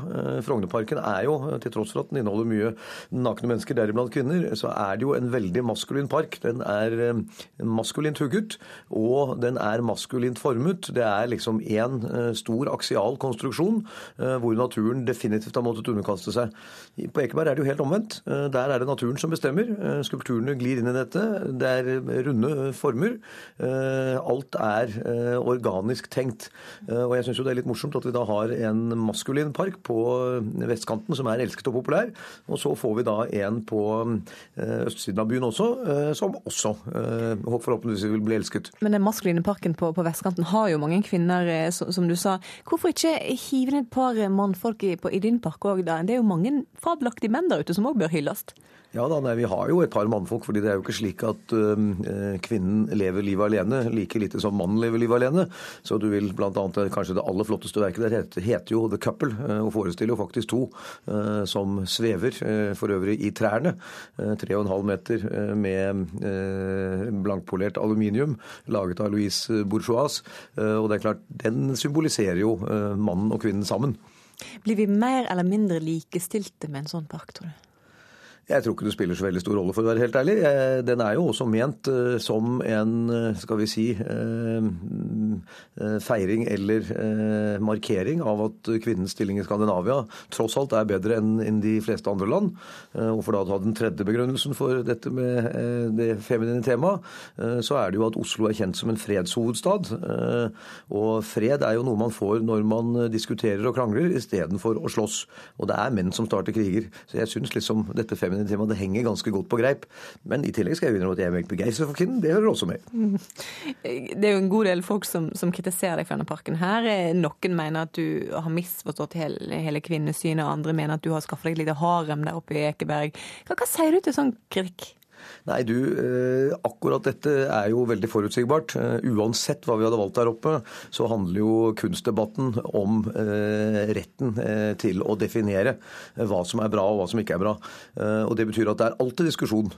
Frognerparken er jo, til tross for at den inneholder mye nakne mennesker, deriblant kvinner, så er det jo en veldig maskulin park. Den er er eh, maskulint hugget, og den er maskulint formet. Det er liksom én eh, stor aksial konstruksjon eh, hvor naturen definitivt har måttet underkaste seg. På Ekeberg er det jo helt omvendt. Der er det naturen som bestemmer. Skulpturene glir inn i dette. Det er runde former. Alt er organisk tenkt. Og jeg syns jo det er litt morsomt at vi da har en maskulin park på vestkanten som er elsket og populær, og så får vi da en på østsiden av byen også, som også forhåpentligvis vil bli elsket.
Men den maskuline parken på, på, vestkanten har jo mange kvinner, eh, som du sa. Hvorfor ikke hive ned et par mannfolk i, på, i din park òg, da? Det er jo mange fabelaktige menn der ute som òg bør hylles?
Ja da, nei, Vi har jo et par mannfolk, fordi det er jo ikke slik at uh, kvinnen lever livet alene, like lite som mannen lever livet alene. Så du vil bl.a. kanskje det aller flotteste verket der heter, heter jo The Couple, uh, og forestiller jo faktisk to uh, som svever, for øvrig i trærne. Tre og en halv meter med blankpolert aluminium, laget av Louise Bourgeois. Og det er klart, den symboliserer jo mannen og kvinnen sammen.
Blir vi mer eller mindre likestilte med en sånn park, tror du?
Jeg tror ikke det spiller så veldig stor rolle, for å være helt ærlig. Den er jo også ment eh, som en, eh, skal vi si, eh, feiring eller markering av at kvinnens stilling i Skandinavia tross alt er bedre enn de fleste andre land. Og for da ta den tredje begrunnelsen for dette med det feminine temaet, så er det jo at Oslo er kjent som en fredshovedstad. Og fred er jo noe man får når man diskuterer og krangler, istedenfor å slåss. Og det er menn som starter kriger. Så jeg syns liksom dette feminine feminine temaet. Det henger ganske godt på greip. Men i tillegg skal jeg innrømme at jeg er meget begeistret for kvinnen. Det hører også med.
Det er jo en god del folk som, som kritiserer deg for denne parken her. Noen mener at du har misforstått hele, hele kvinnesynet, andre mener at du har skaffet deg et lite harem der oppe i Ekeberg. Hva, hva sier du til sånn kritikk?
Nei, du, eh, akkurat dette er jo veldig forutsigbart. Eh, uansett hva vi hadde valgt der oppe, så handler jo kunstdebatten om eh, retten til å definere hva som er bra og hva som ikke er bra. Og Det betyr at det er alltid diskusjon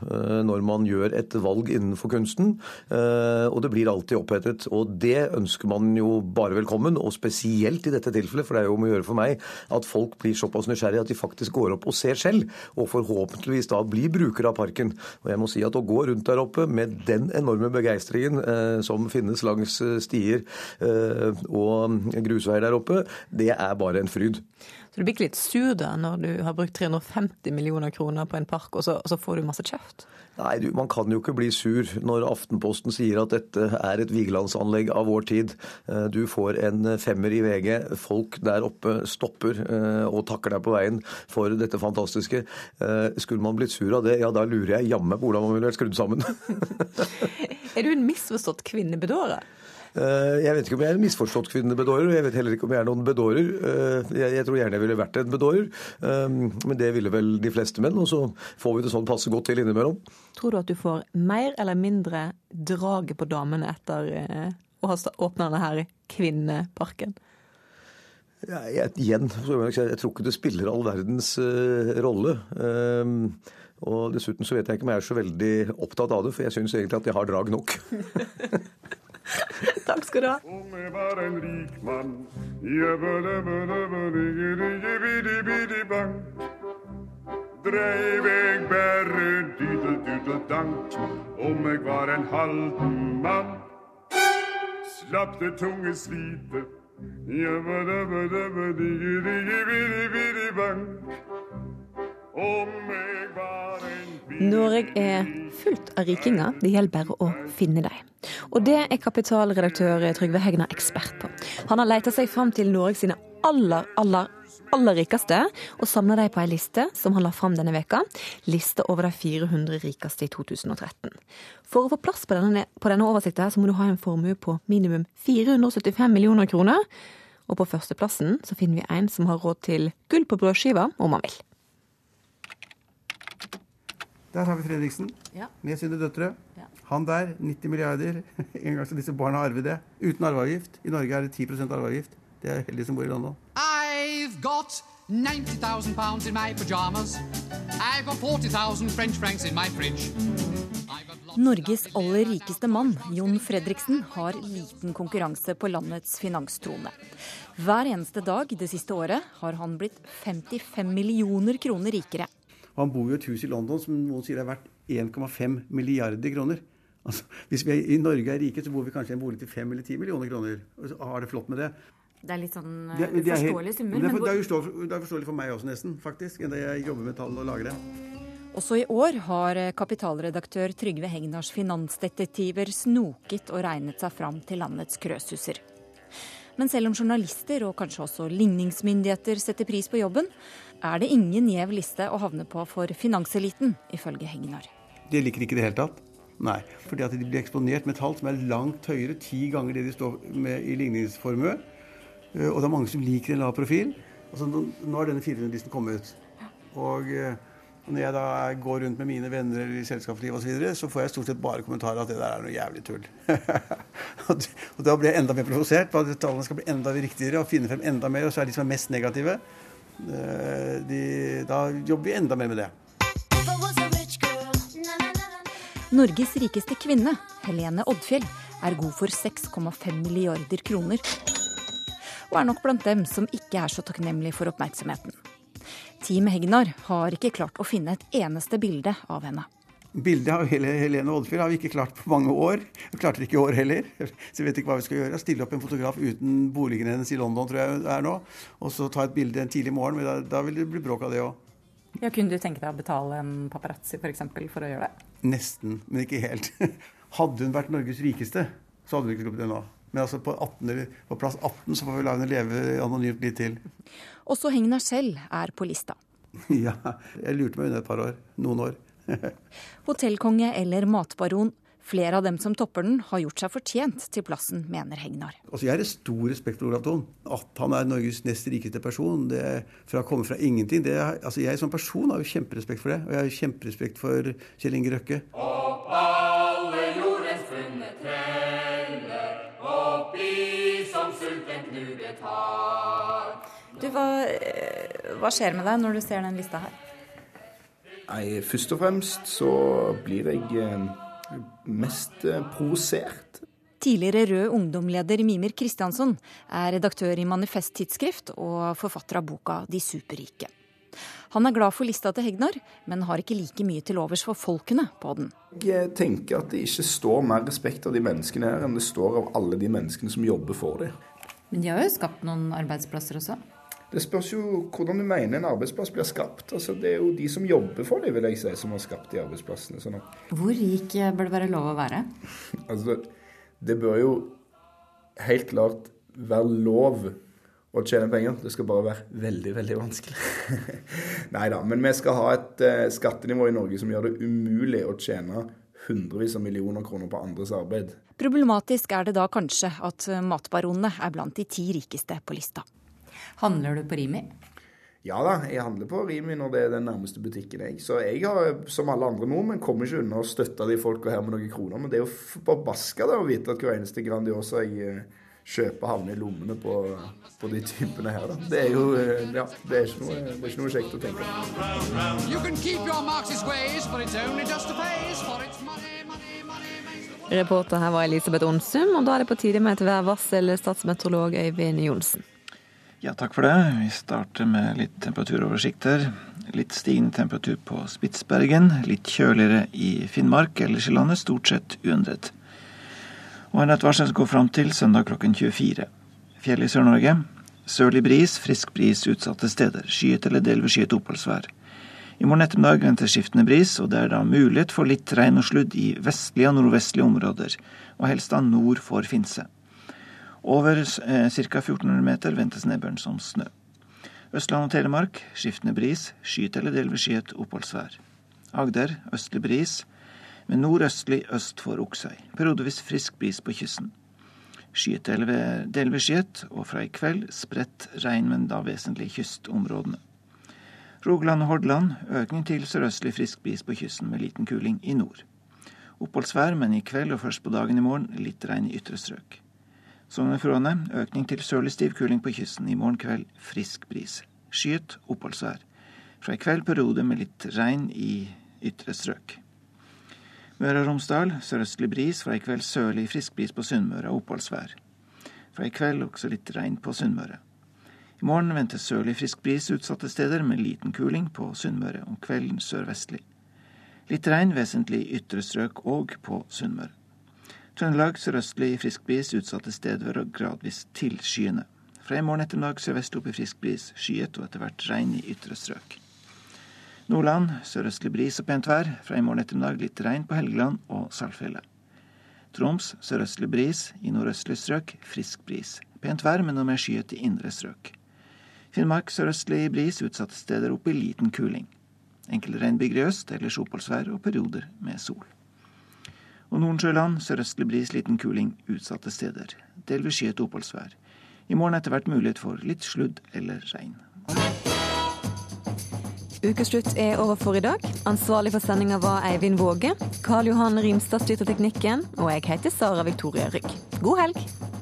når man gjør et valg innenfor kunsten. Og det blir alltid opphetet. Og det ønsker man jo bare velkommen, og spesielt i dette tilfellet, for det er jo om å gjøre for meg at folk blir såpass nysgjerrige at de faktisk går opp og ser selv, og forhåpentligvis da blir brukere av parken. Og jeg må si at å gå rundt der oppe med den enorme begeistringen eh, som finnes langs eh, stier eh, og grusveier der oppe, det er bare en fryd.
Så du blir ikke litt sur da, når du har brukt 350 millioner kroner på en park, og så, og så får du masse kjeft?
Nei, du, man kan jo ikke bli sur når Aftenposten sier at dette er et vigelandsanlegg av vår tid. Eh, du får en femmer i VG. Folk der oppe stopper eh, og takker deg på veien for dette fantastiske. Eh, skulle man blitt sur av det, ja da lurer jeg jammen på hvordan man ville vært skrudd sammen.
er du en misforstått kvinnebedårer?
Eh, jeg vet ikke om jeg er en misforstått kvinnebedårer, og jeg vet heller ikke om jeg er noen bedårer. Eh, jeg tror gjerne jeg ville vært en bedårer, eh, men det ville vel de fleste menn. Og så får vi det sånn passe godt til innimellom.
Tror du at du får mer eller mindre draget på damene etter å ha åpna denne kvinneparken?
Ja, jeg, igjen, jeg tror ikke det spiller all verdens uh, rolle. Um, og dessuten så vet jeg ikke om jeg er så veldig opptatt av det, for jeg syns egentlig at jeg har drag nok.
Takk skal du ha.
Om jeg var en rik mann Dreiv jeg bare dydel-dudel-dank Om jeg var en halden mann. Slapp det tunge slitet
Om jeg var en Norge er fullt av rikinger, det gjelder bare å finne dem. Og det er kapitalredaktør Trygve Hegna ekspert på. Han har leita seg fram til Norge sine aller, aller, aller rikeste, og samla dem på ei liste som han la fram denne veka. Lista over de 400 rikeste i 2013. For å få plass på denne, på denne oversikta så må du ha en formue på minimum 475 millioner kroner. Og på førsteplassen så finner vi en som har råd til gull på brødskiva, om han vil.
Der har vi Fredriksen ja. med sine døtre. Ja. Han der, 90 milliarder. En gang skal disse barna arve det. Uten arveavgift. I Norge er det 10% arveavgift. Det er heldige som bor i London. I've got 90,000 pounds in my pajamas. I've got 40,000 French francs in my fridge.
Norges aller rikeste mann, Jon Fredriksen, har liten konkurranse på landets finanstrone. Hver eneste dag det siste året har han blitt 55 millioner kroner rikere.
Og han bor jo i et hus i London som noen sier er verdt 1,5 milliarder kroner. Altså, hvis vi er, i Norge er rike, så bor vi kanskje i en bolig til 5 eller 10 millioner kroner. Og så har det flott med det.
Det er litt sånn det, det uforståelige summer.
Det er, det, er forståelig, det er forståelig for meg også, nesten, faktisk. Enda jeg jobber med tall og lager det.
Også i år har kapitalredaktør Trygve Hegnars finansdetektiver snoket og regnet seg fram til landets krøsuser. Men selv om journalister og kanskje også ligningsmyndigheter setter pris på jobben, er det ingen gjev liste å havne på for finanseliten, ifølge Hegnar.
De liker ikke det hele tatt. Nei, fordi at de blir eksponert med tall som er langt høyere, ti ganger det de står med i ligningsformue. Eh, og det er mange som liker en lav profil. Altså, nå har denne 400-listen kommet. Og eh, når jeg da går rundt med mine venner i selskapslivet osv., så, så får jeg stort sett bare kommentarer at det der er noe jævlig tull. og da blir jeg enda mer provosert på at tallene skal bli enda riktigere og finne frem enda mer. Og så er de som er mest negative, de, da jobber vi enda mer med det.
Norges rikeste kvinne, Helene Oddfjell, er god for 6,5 milliarder kroner. Og er nok blant dem som ikke er så takknemlig for oppmerksomheten. Team Hegnar har ikke klart å finne et eneste bilde av henne.
Bildet av Helene Oddfjell har vi ikke klart på mange år. Vi klarte det ikke i år heller. Så jeg vet ikke hva vi skal gjøre. Stille opp en fotograf uten boligen hennes i London, tror jeg det er nå. Og så ta et bilde en tidlig morgen. Men da, da vil det bli bråk av det òg.
Ja, kunne du tenke deg å betale en paparazzi f.eks. For, for å gjøre det?
Nesten, men ikke helt. Hadde hun vært Norges rikeste, så hadde hun ikke sluppet det nå. Men altså på, 18, på, plass 18 så får vi la henne leve anonymt litt til.
Også Hegnar selv er på lista.
Ja, jeg lurte meg unna et par år. Noen år.
Hotellkonge eller matbaron. Flere av dem som topper den, har gjort seg fortjent til plassen, mener Hegnar.
Altså, jeg har stor respekt for Olav Thon. At han er Norges nest rikeste person, det, fra å komme fra ingenting det, altså Jeg som person har jo kjemperespekt for det. Og jeg har kjemperespekt for Kjell Inge Røkke.
Opp alle jordens funne treller, opp i som sulten knuget har.
Du, hva, eh, hva skjer med deg når du ser den lista her?
Nei, Først og fremst så blir jeg eh, mest eh, provosert.
Tidligere Rød Ungdom-leder Mimir Kristiansson er redaktør i Manifest tidsskrift og forfatter av boka De superrike. Han er glad for lista til Hegnar, men har ikke like mye til overs for folkene på den.
Jeg tenker at det ikke står mer respekt av de menneskene her enn det står av alle de menneskene som jobber for dem.
Men de har jo skapt noen arbeidsplasser også?
Det spørs jo hvordan du mener en arbeidsplass blir skapt. Altså, det er jo de som jobber for det, vil jeg si, som har skapt de arbeidsplassene. Sånn at,
Hvor rik bør det være lov å være?
altså, det bør jo helt klart være lov å tjene penger. Det skal bare være veldig, veldig vanskelig. Nei da. Men vi skal ha et uh, skattenivå i Norge som gjør det umulig å tjene hundrevis av millioner kroner på andres arbeid.
Problematisk er det da kanskje at matbaronene er blant de ti rikeste på lista.
Handler du på Rimi?
Ja da, jeg handler på Rimi når det er den nærmeste butikken. jeg. Så jeg har, som alle andre nordmenn, kommer ikke unna å støtte de folka her med noen kroner. Men det er jo forbaska å vite at hver eneste Grandiosa jeg eh, kjøper, havner i lommene på, på de typene her. da. Det er jo eh, ja, det er ikke noe, det er ikke noe kjekt å tenke på.
Reporter her var Elisabeth Onsum, og da er det på tide med et værvarsel, statsmeteorolog Øyvind Johnsen.
Ja, takk for det. Vi starter med litt temperaturoversikter. Litt stigende temperatur på Spitsbergen. Litt kjøligere i Finnmark. Ellers i landet stort sett uendret. Og en varsel som går fram til søndag klokken 24. Fjell i Sør-Norge. Sørlig bris, frisk bris utsatte steder. Skyet eller delvis skyet oppholdsvær. I morgen ettermiddag ventes skiftende bris, og det er da mulighet for litt regn og sludd i vestlige og nordvestlige områder, og helst da nord for Finse. Over eh, ca. 1400 meter ventes nedbøren som snø. Østland og Telemark skiftende bris, skyet eller delvis skyet oppholdsvær. Agder østlig bris, med nordøstlig øst for Oksøy. Periodevis frisk bris på kysten. Skyet eller delvis skyet, og fra i kveld spredt regn, men da vesentlig i kystområdene. Rogaland og Hordaland økning til sørøstlig frisk bris på kysten med liten kuling i nord. Oppholdsvær, men i kveld og først på dagen i morgen litt regn i ytre strøk. Sogn og Fjordane økning til sørlig stiv kuling på kysten. I morgen kveld frisk bris. Skyet oppholdsvær. Fra i kveld periode med litt regn i ytre strøk. Møre og Romsdal sørøstlig bris. Fra i kveld sørlig frisk bris på Sunnmøre og oppholdsvær. Fra i kveld også litt regn på Sunnmøre. I morgen ventes sørlig frisk bris utsatte steder med liten kuling på Sunnmøre. Om kvelden sørvestlig. Litt regn vesentlig i ytre strøk og på Sunnmøre. Trøndelag sørøstlig frisk bris utsatte steder og gradvis tilskyende. Fra i morgen ettermiddag sørvest opp i frisk bris, skyet og etter hvert regn i ytre strøk. Nordland sørøstlig bris og pent vær. Fra i morgen ettermiddag litt regn på Helgeland og Saltfjellet. Troms sørøstlig bris, i nordøstlig strøk frisk bris. Pent vær, men noe mer skyet i indre strøk. Finnmark sørøstlig bris utsatte steder opp i liten kuling. Enkelte regnbyger i øst, ellers oppholdsvær og perioder med sol. Og Nordensjøland sørøstlig bris, liten kuling utsatte steder. Delvis skyet oppholdsvær. I morgen etter hvert mulighet for litt sludd eller regn.
Ukeslutt er over for i dag. Ansvarlig for sendinga var Eivind Våge. Karl Johan Rimstad styrte teknikken, og jeg heter Sara Victoria Rygg. God helg!